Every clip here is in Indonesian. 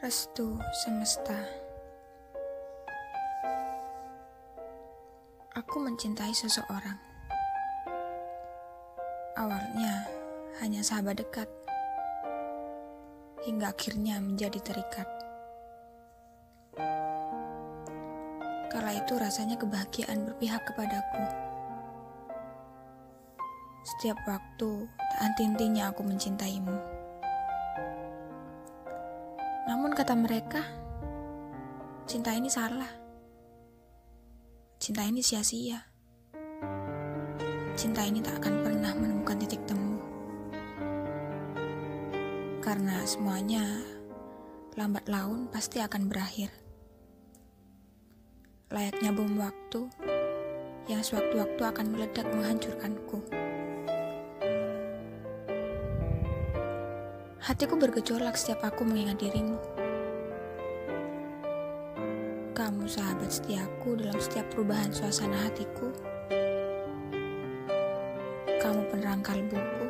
Restu semesta. Aku mencintai seseorang. Awalnya hanya sahabat dekat, hingga akhirnya menjadi terikat. Kala itu rasanya kebahagiaan berpihak kepadaku. Setiap waktu, tak henti-hentinya aku mencintaimu. Namun kata mereka, cinta ini salah. Cinta ini sia-sia. Cinta ini tak akan pernah menemukan titik temu. Karena semuanya lambat laun pasti akan berakhir. Layaknya bom waktu yang sewaktu-waktu akan meledak menghancurkanku. Hatiku bergejolak setiap aku mengingat dirimu. Kamu sahabat setiaku dalam setiap perubahan suasana hatiku. Kamu penerang kalbuku,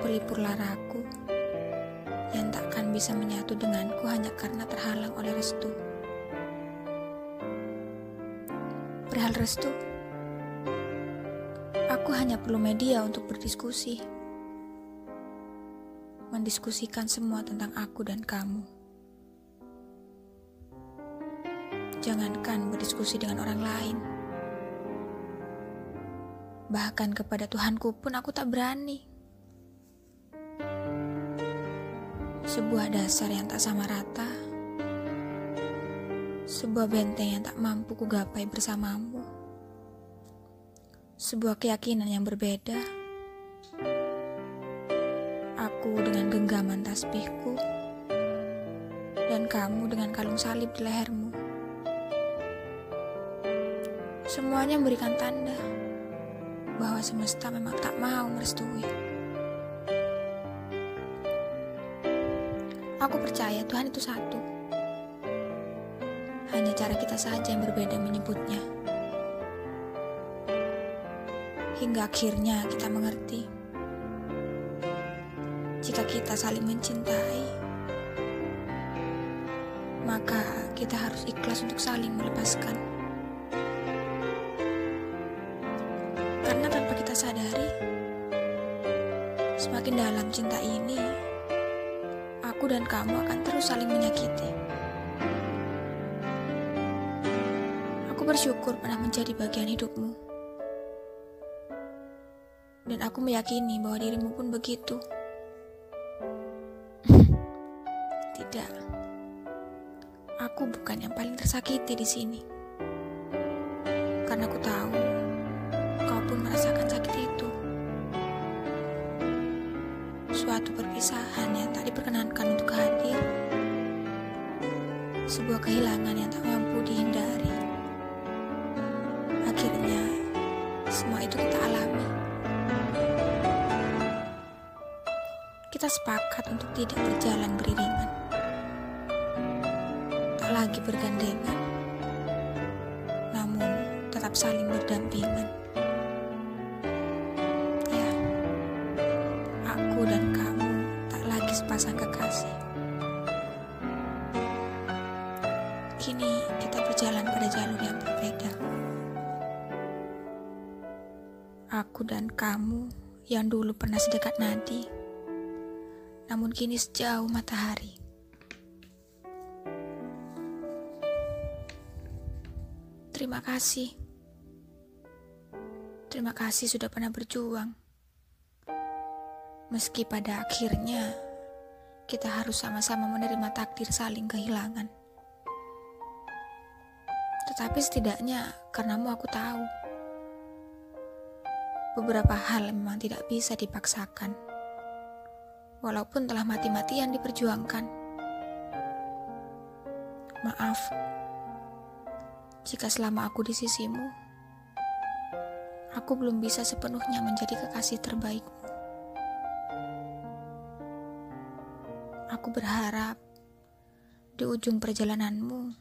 pelipur laraku, yang takkan bisa menyatu denganku hanya karena terhalang oleh restu. Perihal restu, aku hanya perlu media untuk berdiskusi mendiskusikan semua tentang aku dan kamu. Jangankan berdiskusi dengan orang lain, bahkan kepada Tuhanku pun aku tak berani. Sebuah dasar yang tak sama rata, sebuah benteng yang tak mampu kugapai bersamamu, sebuah keyakinan yang berbeda aku dengan genggaman tasbihku, dan kamu dengan kalung salib di lehermu. Semuanya memberikan tanda bahwa semesta memang tak mau merestui. Aku percaya Tuhan itu satu. Hanya cara kita saja yang berbeda menyebutnya. Hingga akhirnya kita mengerti jika kita saling mencintai, maka kita harus ikhlas untuk saling melepaskan. Karena tanpa kita sadari, semakin dalam cinta ini, aku dan kamu akan terus saling menyakiti. Aku bersyukur pernah menjadi bagian hidupmu. Dan aku meyakini bahwa dirimu pun begitu. Tidak. Aku bukan yang paling tersakiti di sini. Karena aku tahu kau pun merasakan sakit itu. Suatu perpisahan yang tak diperkenankan untuk hadir. Sebuah kehilangan yang tak mampu dihindari. Akhirnya, semua itu kita alami. Kita sepakat untuk tidak berjalan beriringan lagi bergandengan, namun tetap saling berdampingan. Ya, aku dan kamu tak lagi sepasang kekasih. Kini kita berjalan pada jalur yang berbeda. Aku dan kamu yang dulu pernah sedekat nadi, namun kini sejauh matahari. Terima kasih. Terima kasih sudah pernah berjuang. Meski pada akhirnya kita harus sama-sama menerima takdir saling kehilangan. Tetapi setidaknya karenamu aku tahu. Beberapa hal memang tidak bisa dipaksakan. Walaupun telah mati-matian diperjuangkan. Maaf jika selama aku di sisimu, aku belum bisa sepenuhnya menjadi kekasih terbaikmu. Aku berharap di ujung perjalananmu,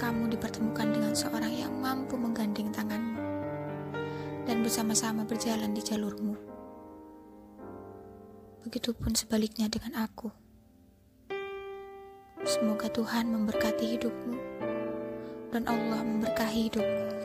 kamu dipertemukan dengan seorang yang mampu menggandeng tanganmu dan bersama-sama berjalan di jalurmu. Begitupun sebaliknya dengan aku. Semoga Tuhan memberkati hidupmu dan Allah memberkahi hidupmu.